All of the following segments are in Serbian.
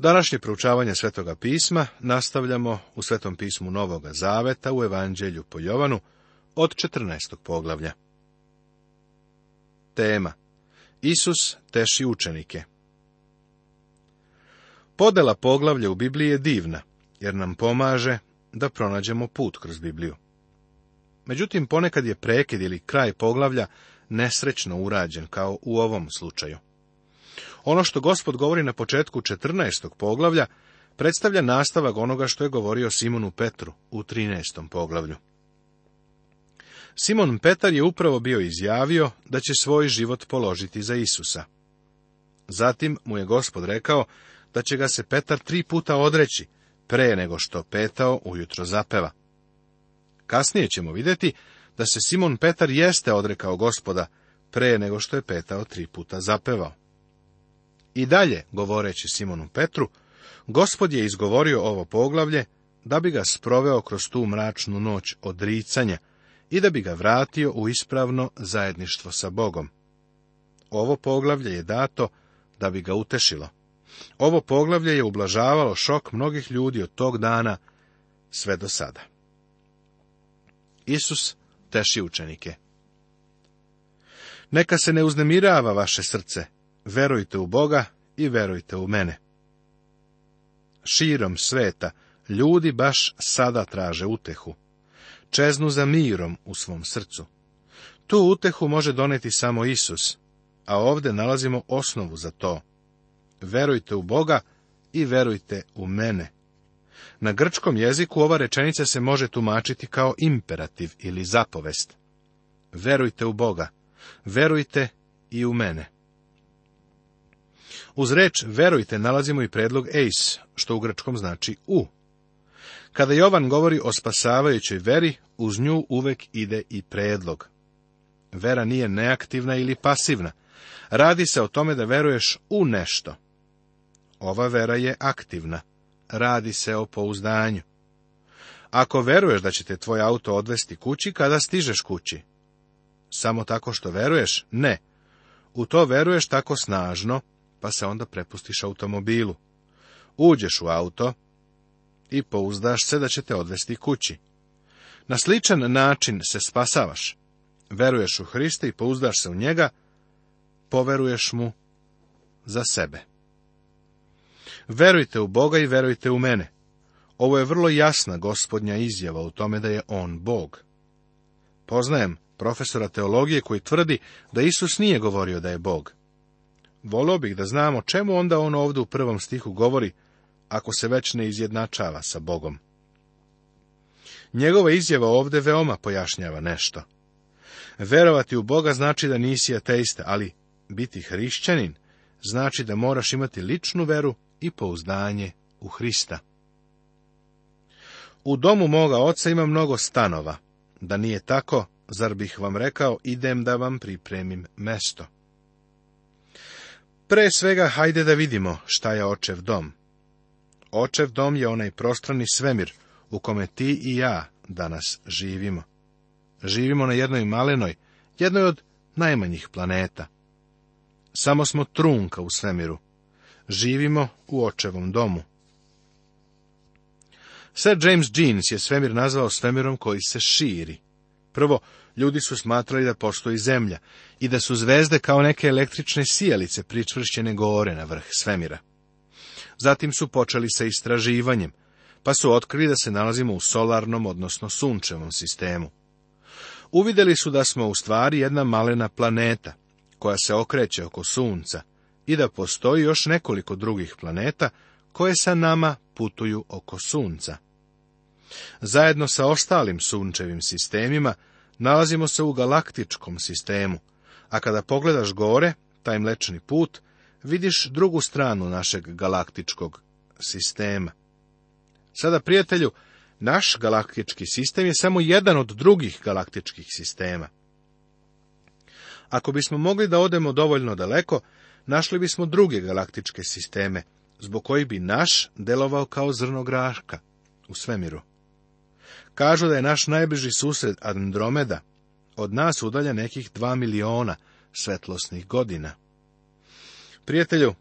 Današnje proučavanje Svetoga pisma nastavljamo u Svetom pismu Novoga Zaveta u Evanđelju po Jovanu od 14. poglavlja. Tema Isus teši učenike Podela poglavlja u Bibliji je divna, jer nam pomaže da pronađemo put kroz Bibliju. Međutim, ponekad je prekid ili kraj poglavlja nesrećno urađen, kao u ovom slučaju. Ono što gospod govori na početku 14. poglavlja predstavlja nastavak onoga što je govorio Simonu Petru u 13. poglavlju. Simon Petar je upravo bio izjavio da će svoj život položiti za Isusa. Zatim mu je gospod rekao da će ga se Petar tri puta odreći, pre nego što Petao ujutro zapeva. Kasnije ćemo vidjeti da se Simon Petar jeste odrekao gospoda, pre nego što je Petao tri puta zapevao. I dalje, govoreći Simonu Petru, gospod je izgovorio ovo poglavlje da bi ga sproveo kroz tu mračnu noć odricanja i da bi ga vratio u ispravno zajedništvo sa Bogom. Ovo poglavlje je dato da bi ga utešilo. Ovo poglavlje je ublažavalo šok mnogih ljudi od tog dana sve do sada. Isus teši učenike. Neka se ne uznemirava vaše srce, verujte u Boga i verujte u mene. Širom sveta ljudi baš sada traže utehu. Čeznu za mirom u svom srcu. Tu utehu može doneti samo Isus, a ovdje nalazimo osnovu za to. Verujte u Boga i verujte u mene. Na grčkom jeziku ova rečenica se može tumačiti kao imperativ ili zapovest. Verujte u Boga, verujte i u mene. Uz reč verujte nalazimo i predlog eis, što u grčkom znači u. Kada Jovan govori o spasavajućoj veri, uz nju uvek ide i predlog. Vera nije neaktivna ili pasivna. Radi se o tome da veruješ u nešto. Ova vera je aktivna. Radi se o pouzdanju. Ako veruješ da će te tvoj auto odvesti kući kada stižeš kući. Samo tako što veruješ? Ne. U to veruješ tako snažno pa se onda prepustiš automobilu. Uđeš u auto i pouzdaš se da će te odvesti kući. Na sličan način se spasavaš. Veruješ u Hrista i pouzdaš se u njega, poveruješ mu za sebe. Verujte u Boga i verujte u mene. Ovo je vrlo jasna gospodnja izjava u tome da je on Bog. Poznajem profesora teologije koji tvrdi da Isus nije govorio da je Bog. Volio bih da znamo čemu onda on ovdje u prvom stihu govori, ako se već ne izjednačava sa Bogom. Njegova izjava ovdje veoma pojašnjava nešto. Verovati u Boga znači da nisi ateista, ali biti hrišćanin znači da moraš imati ličnu veru i pouzdanje u Hrista. U domu moga oca ima mnogo stanova. Da nije tako, zar bih vam rekao idem da vam pripremim mesto. Pre svega, hajde da vidimo šta je očev dom. Očev dom je onaj prostrani svemir u kome ti i ja danas živimo. Živimo na jednoj malenoj, jednoj od najmanjih planeta. Samo smo trunka u svemiru. Živimo u očevom domu. Sir James Jeans je svemir nazvao svemirom koji se širi. Prvo, ljudi su smatrali da postoji zemlja i da su zvezde kao neke električne sijalice pričvršćene gore na vrh svemira. Zatim su počeli sa istraživanjem, pa su otkrili da se nalazimo u solarnom, odnosno sunčevom sistemu. Uvideli su da smo u stvari jedna malena planeta, koja se okreće oko sunca, i da postoji još nekoliko drugih planeta koje sa nama putuju oko sunca. Zajedno sa ostalim sunčevim sistemima nalazimo se u galaktičkom sistemu, a kada pogledaš gore, taj mlečni put, vidiš drugu stranu našeg galaktičkog sistema. Sada, prijatelju, naš galaktički sistem je samo jedan od drugih galaktičkih sistema. Ako bismo mogli da odemo dovoljno daleko, našli bismo druge galaktičke sisteme, zbog kojih bi naš delovao kao zrno graška u svemiru. Kažu da je naš najbliži susred Andromeda od nas udalja nekih dva miliona svetlosnih godina. Prijatelju,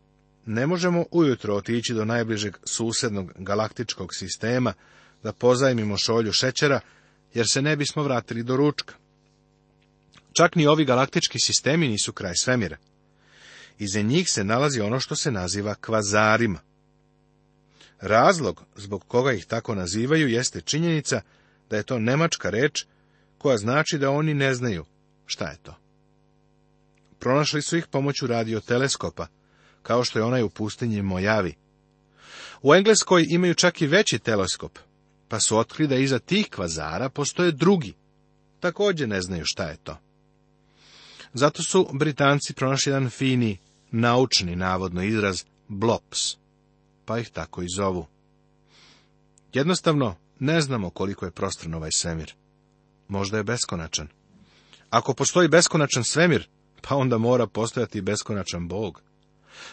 ne možemo ujutro otići do najbližeg susednog galaktičkog sistema da pozajmimo šolju šećera, jer se ne bismo vratili do ručka. Čak ni ovi galaktički sistemi nisu kraj svemira. Iza njih se nalazi ono što se naziva kvazarima. Razlog zbog koga ih tako nazivaju jeste činjenica da je to nemačka reč koja znači da oni ne znaju šta je to. Pronašli su ih pomoću radioteleskopa, kao što je onaj u pustinji Mojavi. U Engleskoj imaju čak i veći teleskop, pa su otkrili da iza tih kvazara postoje drugi. Također ne znaju šta je to. Zato su Britanci pronašli jedan fini, naučni, navodno izraz, blops, pa ih tako i zovu. Jednostavno, ne znamo koliko je prostran ovaj svemir. Možda je beskonačan. Ako postoji beskonačan svemir, pa onda mora postojati beskonačan Bog.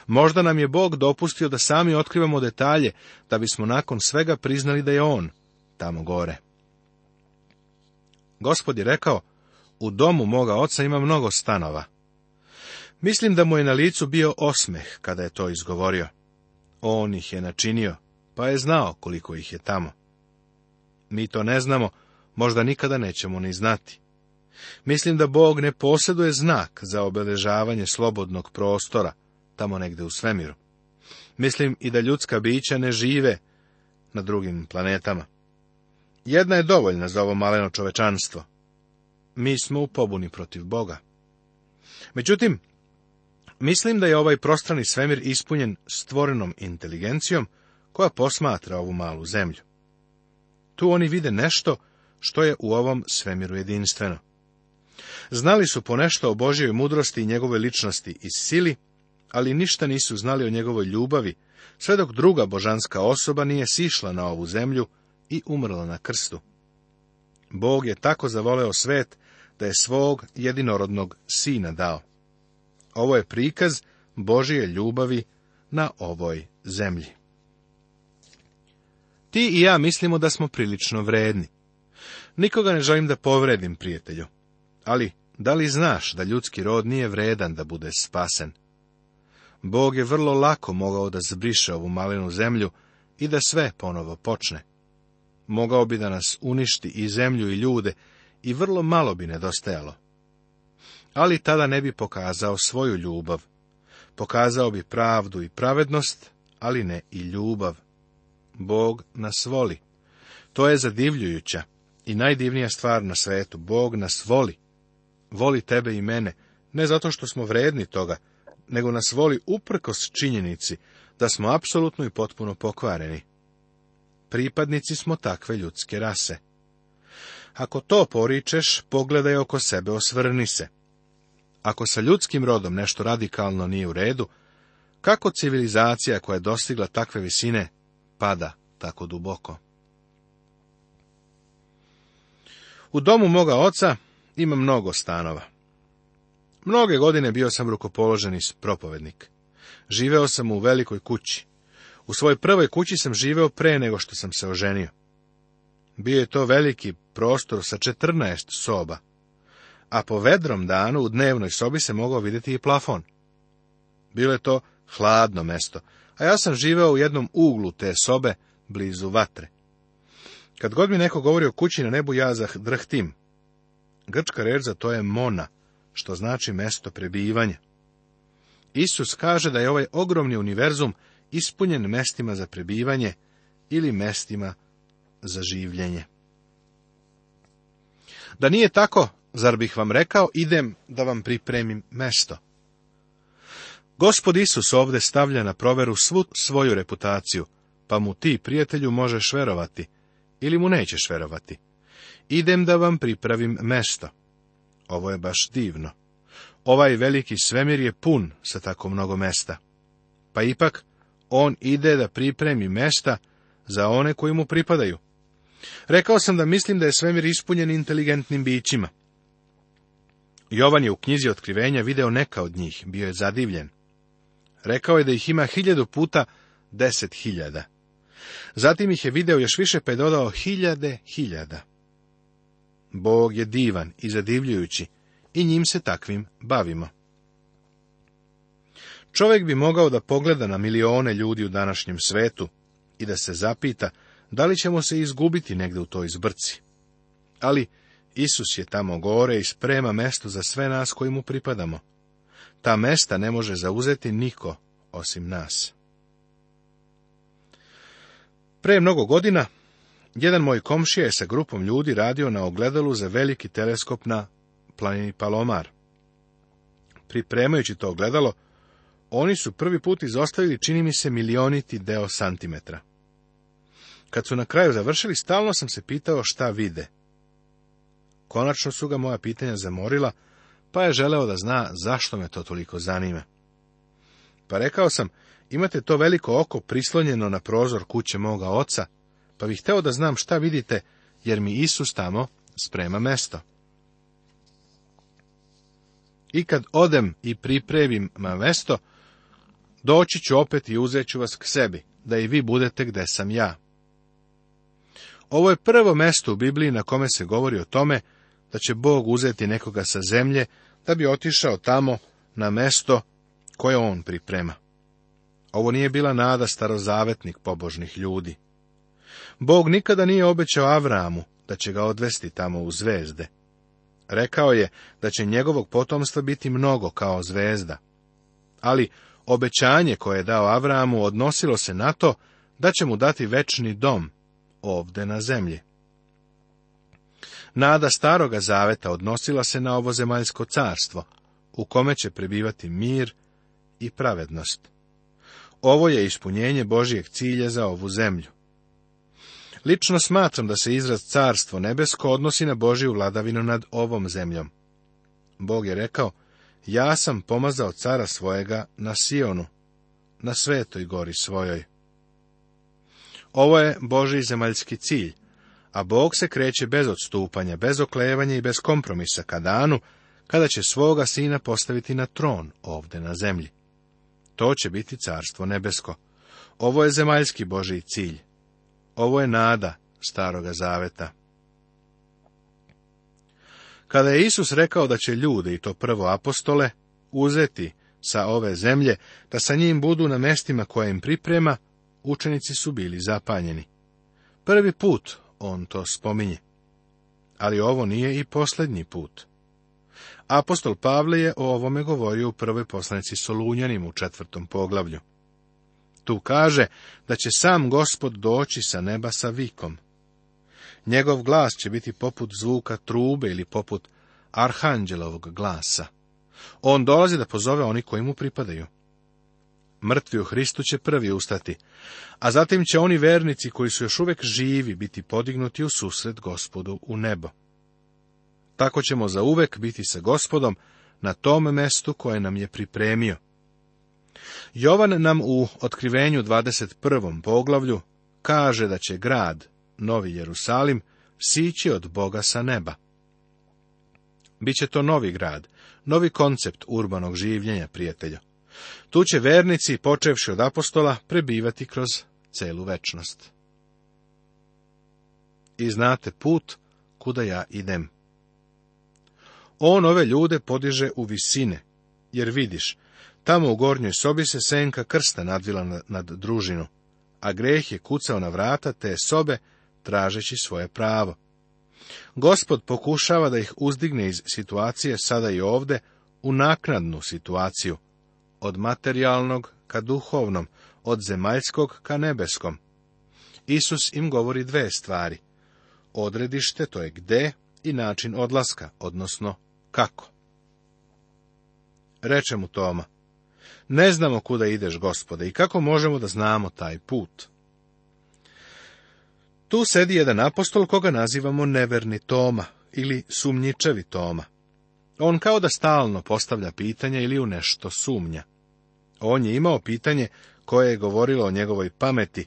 Možda nam je Bog dopustio da sami otkrivamo detalje, da bismo nakon svega priznali da je On tamo gore. Gospod je rekao, u domu moga oca ima mnogo stanova. Mislim da mu je na licu bio osmeh kada je to izgovorio. On ih je načinio, pa je znao koliko ih je tamo. Mi to ne znamo, možda nikada nećemo ni znati. Mislim da Bog ne posjeduje znak za obeležavanje slobodnog prostora, tamo negde u svemiru. Mislim i da ljudska bića ne žive na drugim planetama. Jedna je dovoljna za ovo maleno čovečanstvo. Mi smo u pobuni protiv Boga. Međutim, mislim da je ovaj prostrani svemir ispunjen stvorenom inteligencijom koja posmatra ovu malu zemlju. Tu oni vide nešto što je u ovom svemiru jedinstveno. Znali su ponešto o Božjoj mudrosti i njegove ličnosti i sili, ali ništa nisu znali o njegovoj ljubavi, sve dok druga božanska osoba nije sišla na ovu zemlju i umrla na krstu. Bog je tako zavoleo svet da je svog jedinorodnog sina dao. Ovo je prikaz Božije ljubavi na ovoj zemlji. Ti i ja mislimo da smo prilično vredni. Nikoga ne želim da povredim, prijatelju. Ali, da li znaš da ljudski rod nije vredan da bude spasen? Bog je vrlo lako mogao da zbriše ovu malenu zemlju i da sve ponovo počne. Mogao bi da nas uništi i zemlju i ljude i vrlo malo bi nedostajalo. Ali tada ne bi pokazao svoju ljubav. Pokazao bi pravdu i pravednost, ali ne i ljubav. Bog nas voli. To je zadivljujuća i najdivnija stvar na svetu. Bog nas voli. Voli tebe i mene, ne zato što smo vredni toga, nego nas voli uprkos činjenici da smo apsolutno i potpuno pokvareni. Pripadnici smo takve ljudske rase. Ako to poričeš, pogledaj oko sebe, osvrni se. Ako sa ljudskim rodom nešto radikalno nije u redu, kako civilizacija koja je dostigla takve visine pada tako duboko. U domu moga oca ima mnogo stanova. Mnoge godine bio sam rukopoloženi propovednik. Živeo sam u velikoj kući. U svojoj prvoj kući sam živeo pre nego što sam se oženio. Bio je to veliki prostor sa četrnaest soba, a po vedrom danu u dnevnoj sobi se mogao vidjeti i plafon. Bilo je to hladno mesto, a ja sam živeo u jednom uglu te sobe, blizu vatre. Kad god mi neko govori o kući na nebu, ja zahdrhtim. Grčka reč za to je mona, što znači mesto prebivanja. Isus kaže da je ovaj ogromni univerzum ispunjen mestima za prebivanje ili mestima za življenje. Da nije tako, zar bih vam rekao, idem da vam pripremim mesto. Gospod Isus ovde stavlja na proveru svu svoju reputaciju, pa mu ti, prijatelju, možeš verovati, ili mu nećeš verovati. Idem da vam pripravim mesto. Ovo je baš divno. Ovaj veliki svemir je pun sa tako mnogo mesta. Pa ipak, on ide da pripremi mesta za one koji mu pripadaju. Rekao sam da mislim da je svemir ispunjen inteligentnim bićima. Jovan je u knjizi otkrivenja video neka od njih, bio je zadivljen. Rekao je da ih ima hiljadu puta deset hiljada. Zatim ih je video još više, pa je dodao hiljade hiljada. Bog je divan i zadivljujući i njim se takvim bavimo. Čovjek bi mogao da pogleda na milione ljudi u današnjem svetu i da se zapita da li ćemo se izgubiti negde u toj zbrci. Ali Isus je tamo gore i sprema mesto za sve nas koji mu pripadamo. Ta mesta ne može zauzeti niko osim nas. Pre mnogo godina, jedan moj komšija je sa grupom ljudi radio na ogledalu za veliki teleskop na planini Palomar. Pripremajući to ogledalo, oni su prvi put izostavili, čini mi se, milioniti deo santimetra. Kad su na kraju završili, stalno sam se pitao šta vide. Konačno su ga moja pitanja zamorila, pa je želeo da zna zašto me to toliko zanima. Pa rekao sam, imate to veliko oko prislonjeno na prozor kuće moga oca, pa bih hteo da znam šta vidite, jer mi Isus tamo sprema mesto. I kad odem i pripremim ma mesto, doći ću opet i uzet ću vas k sebi, da i vi budete gde sam ja. Ovo je prvo mesto u Bibliji na kome se govori o tome da će Bog uzeti nekoga sa zemlje da bi otišao tamo na mesto koje on priprema. Ovo nije bila nada starozavetnik pobožnih ljudi. Bog nikada nije obećao Avramu da će ga odvesti tamo u zvezde. Rekao je da će njegovog potomstva biti mnogo kao zvezda. Ali obećanje koje je dao Avramu odnosilo se na to da će mu dati večni dom ovde na zemlji. Nada staroga zaveta odnosila se na ovo zemaljsko carstvo, u kome će prebivati mir i pravednost. Ovo je ispunjenje Božijeg cilja za ovu zemlju. Lično smatram da se izraz carstvo nebesko odnosi na Božiju vladavinu nad ovom zemljom. Bog je rekao, ja sam pomazao cara svojega na Sionu, na svetoj gori svojoj. Ovo je Boži zemaljski cilj, a Bog se kreće bez odstupanja, bez oklevanja i bez kompromisa ka danu kada će svoga sina postaviti na tron ovde na zemlji. To će biti carstvo nebesko. Ovo je zemaljski Boži cilj. Ovo je nada staroga zaveta. Kada je Isus rekao da će ljude, i to prvo apostole, uzeti sa ove zemlje, da sa njim budu na mestima koja im priprema, učenici su bili zapanjeni. Prvi put on to spominje. Ali ovo nije i posljednji put. Apostol Pavle je o ovome govorio u prvoj poslanici Solunjanim u četvrtom poglavlju. Tu kaže da će sam gospod doći sa neba sa vikom. Njegov glas će biti poput zvuka trube ili poput arhanđelovog glasa. On dolazi da pozove oni koji mu pripadaju mrtvi u Hristu će prvi ustati, a zatim će oni vernici koji su još uvek živi biti podignuti u susret gospodu u nebo. Tako ćemo uvek biti sa gospodom na tom mestu koje nam je pripremio. Jovan nam u otkrivenju 21. poglavlju kaže da će grad, Novi Jerusalim, sići od Boga sa neba. Biće to novi grad, novi koncept urbanog življenja, prijatelja. Tu će vernici, počevši od apostola, prebivati kroz celu večnost. I znate put kuda ja idem. On ove ljude podiže u visine, jer vidiš, tamo u gornjoj sobi se senka krsta nadvila nad družinu, a greh je kucao na vrata te sobe, tražeći svoje pravo. Gospod pokušava da ih uzdigne iz situacije sada i ovde u naknadnu situaciju, od materijalnog ka duhovnom, od zemaljskog ka nebeskom. Isus im govori dve stvari. Odredište, to je gde, i način odlaska, odnosno kako. Reče mu Toma, ne znamo kuda ideš, gospode, i kako možemo da znamo taj put. Tu sedi jedan apostol koga nazivamo neverni Toma ili sumnjičevi Toma. On kao da stalno postavlja pitanja ili u nešto sumnja. On je imao pitanje koje je govorilo o njegovoj pameti,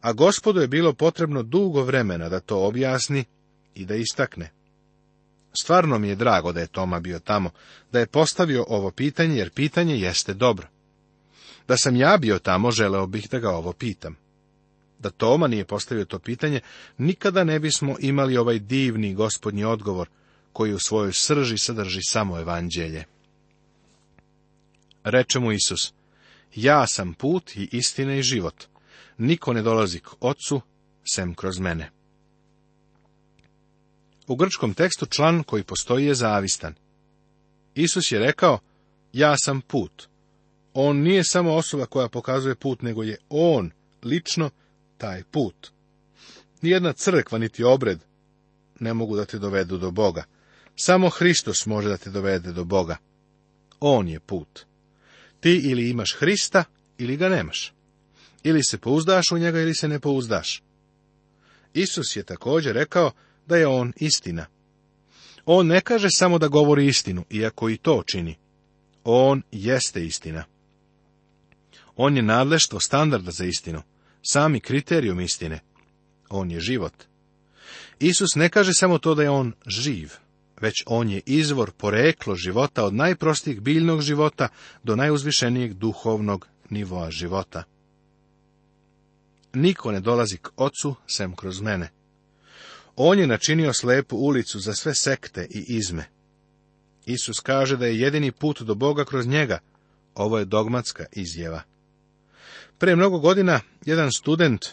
a gospodu je bilo potrebno dugo vremena da to objasni i da istakne. Stvarno mi je drago da je Toma bio tamo, da je postavio ovo pitanje, jer pitanje jeste dobro. Da sam ja bio tamo, želeo bih da ga ovo pitam. Da Toma nije postavio to pitanje, nikada ne bismo imali ovaj divni gospodni odgovor, koji u svojoj srži sadrži samo evanđelje. Reče mu Isus, ja sam put i istine i život. Niko ne dolazi k ocu, sem kroz mene. U grčkom tekstu član koji postoji je zavistan. Isus je rekao, ja sam put. On nije samo osoba koja pokazuje put, nego je on, lično, taj put. Nijedna crkva, niti obred, ne mogu da te dovedu do Boga. Samo Hristos može da te dovede do Boga. On je put. Ti ili imaš Hrista, ili ga nemaš. Ili se pouzdaš u njega, ili se ne pouzdaš. Isus je također rekao da je on istina. On ne kaže samo da govori istinu, iako i to čini. On jeste istina. On je nadleštvo standarda za istinu, sami kriterijum istine. On je život. Isus ne kaže samo to da je on živ, već on je izvor poreklo života od najprostijeg biljnog života do najuzvišenijeg duhovnog nivoa života. Niko ne dolazi k ocu sem kroz mene. On je načinio slepu ulicu za sve sekte i izme. Isus kaže da je jedini put do Boga kroz njega. Ovo je dogmatska izjava. Pre mnogo godina jedan student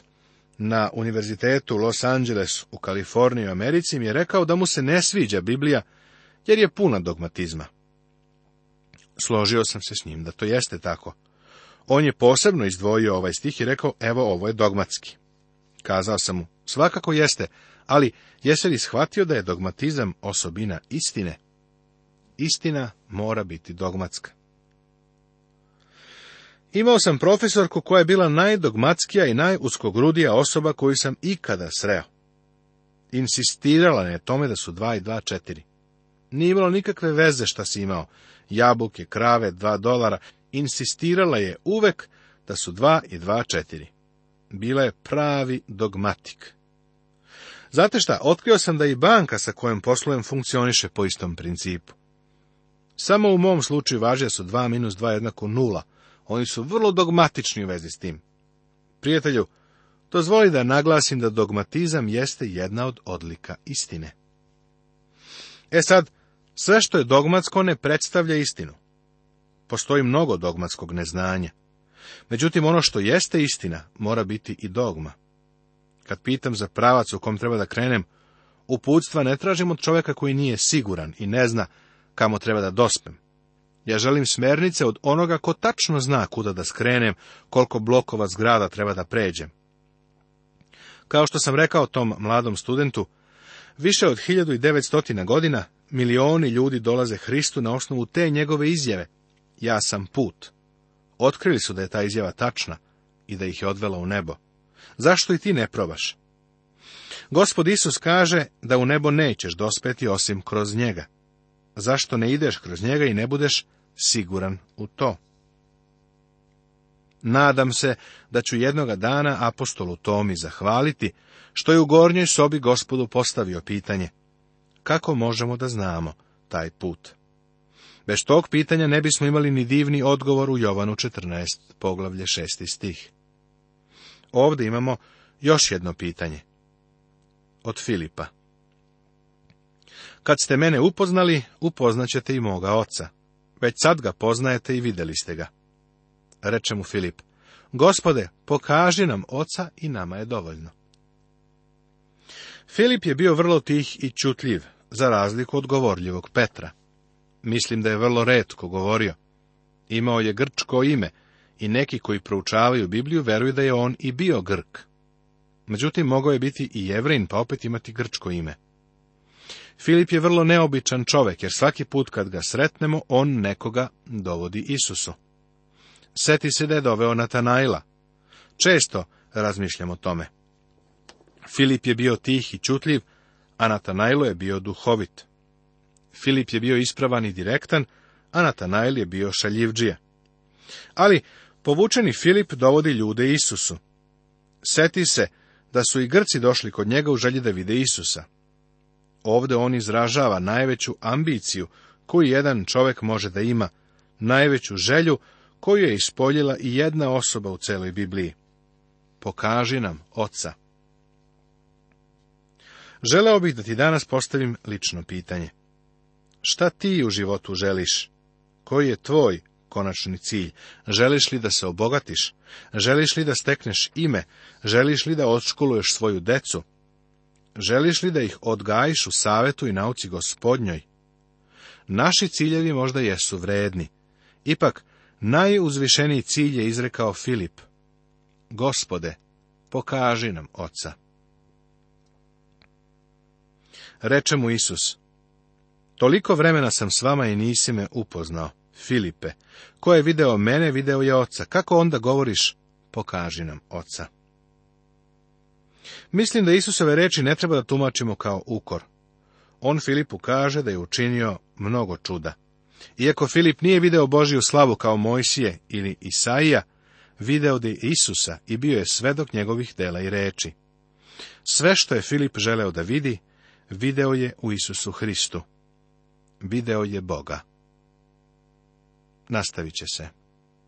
na univerzitetu Los Angeles u Kaliforniji u Americi mi je rekao da mu se ne sviđa Biblija jer je puna dogmatizma. Složio sam se s njim da to jeste tako. On je posebno izdvojio ovaj stih i rekao, evo ovo je dogmatski. Kazao sam mu, svakako jeste, ali jesi li shvatio da je dogmatizam osobina istine? Istina mora biti dogmatska. Imao sam profesorku koja je bila najdogmatskija i najuskogrudija osoba koju sam ikada sreo. Insistirala je tome da su dva i dva četiri. Nije imalo nikakve veze šta si imao. Jabuke, krave, dva dolara. Insistirala je uvek da su dva i dva četiri. Bila je pravi dogmatik. Znate šta, otkrio sam da i banka sa kojom poslujem funkcioniše po istom principu. Samo u mom slučaju važe su 2 minus 2 jednako nula. Oni su vrlo dogmatični u vezi s tim. Prijatelju, dozvoli da naglasim da dogmatizam jeste jedna od odlika istine. E sad, sve što je dogmatsko ne predstavlja istinu. Postoji mnogo dogmatskog neznanja. Međutim, ono što jeste istina mora biti i dogma. Kad pitam za pravac u kom treba da krenem, uputstva ne tražim od čovjeka koji nije siguran i ne zna kamo treba da dospem. Ja želim smernice od onoga ko tačno zna kuda da skrenem, koliko blokova zgrada treba da pređem. Kao što sam rekao tom mladom studentu, više od 1900 godina milioni ljudi dolaze Hristu na osnovu te njegove izjave. Ja sam put. Otkrili su da je ta izjava tačna i da ih je odvela u nebo. Zašto i ti ne probaš? Gospod Isus kaže da u nebo nećeš dospeti osim kroz njega zašto ne ideš kroz njega i ne budeš siguran u to? Nadam se da ću jednoga dana apostolu Tomi zahvaliti, što je u gornjoj sobi gospodu postavio pitanje, kako možemo da znamo taj put? Bez tog pitanja ne bismo imali ni divni odgovor u Jovanu 14, poglavlje 6. stih. Ovdje imamo još jedno pitanje. Od Filipa. Kad ste mene upoznali, upoznaćete i moga oca. Već sad ga poznajete i videli ste ga. Reče mu Filip, gospode, pokaži nam oca i nama je dovoljno. Filip je bio vrlo tih i čutljiv, za razliku od govorljivog Petra. Mislim da je vrlo redko govorio. Imao je grčko ime i neki koji proučavaju Bibliju veruju da je on i bio grk. Međutim, mogao je biti i jevrin, pa opet imati grčko ime. Filip je vrlo neobičan čovek, jer svaki put kad ga sretnemo, on nekoga dovodi Isusu. Seti se da je doveo Natanaila. Često razmišljam o tome. Filip je bio tih i čutljiv, a Natanailo je bio duhovit. Filip je bio ispravan i direktan, a Natanajl je bio šaljivđija. Ali povučeni Filip dovodi ljude Isusu. Seti se da su i Grci došli kod njega u želji da vide Isusa. Ovde on izražava najveću ambiciju koju jedan čovjek može da ima, najveću želju koju je ispoljila i jedna osoba u celoj Bibliji. Pokaži nam oca. Želeo bih da ti danas postavim lično pitanje. Šta ti u životu želiš? Koji je tvoj konačni cilj? Želiš li da se obogatiš? Želiš li da stekneš ime? Želiš li da odškoluješ svoju decu? Želiš li da ih odgajiš u savetu i nauci gospodnjoj? Naši ciljevi možda jesu vredni. Ipak, najuzvišeniji cilj je izrekao Filip. Gospode, pokaži nam oca. Reče mu Isus, toliko vremena sam s vama i nisi me upoznao, Filipe. Ko je video mene, video je oca. Kako onda govoriš, pokaži nam oca. Mislim da Isusove reči ne treba da tumačimo kao ukor. On Filipu kaže da je učinio mnogo čuda. Iako Filip nije video Božiju slavu kao Mojsije ili Isaija, video je Isusa i bio je svedok njegovih dela i reči. Sve što je Filip želeo da vidi, video je u Isusu Hristu. Video je Boga. Nastavit će se.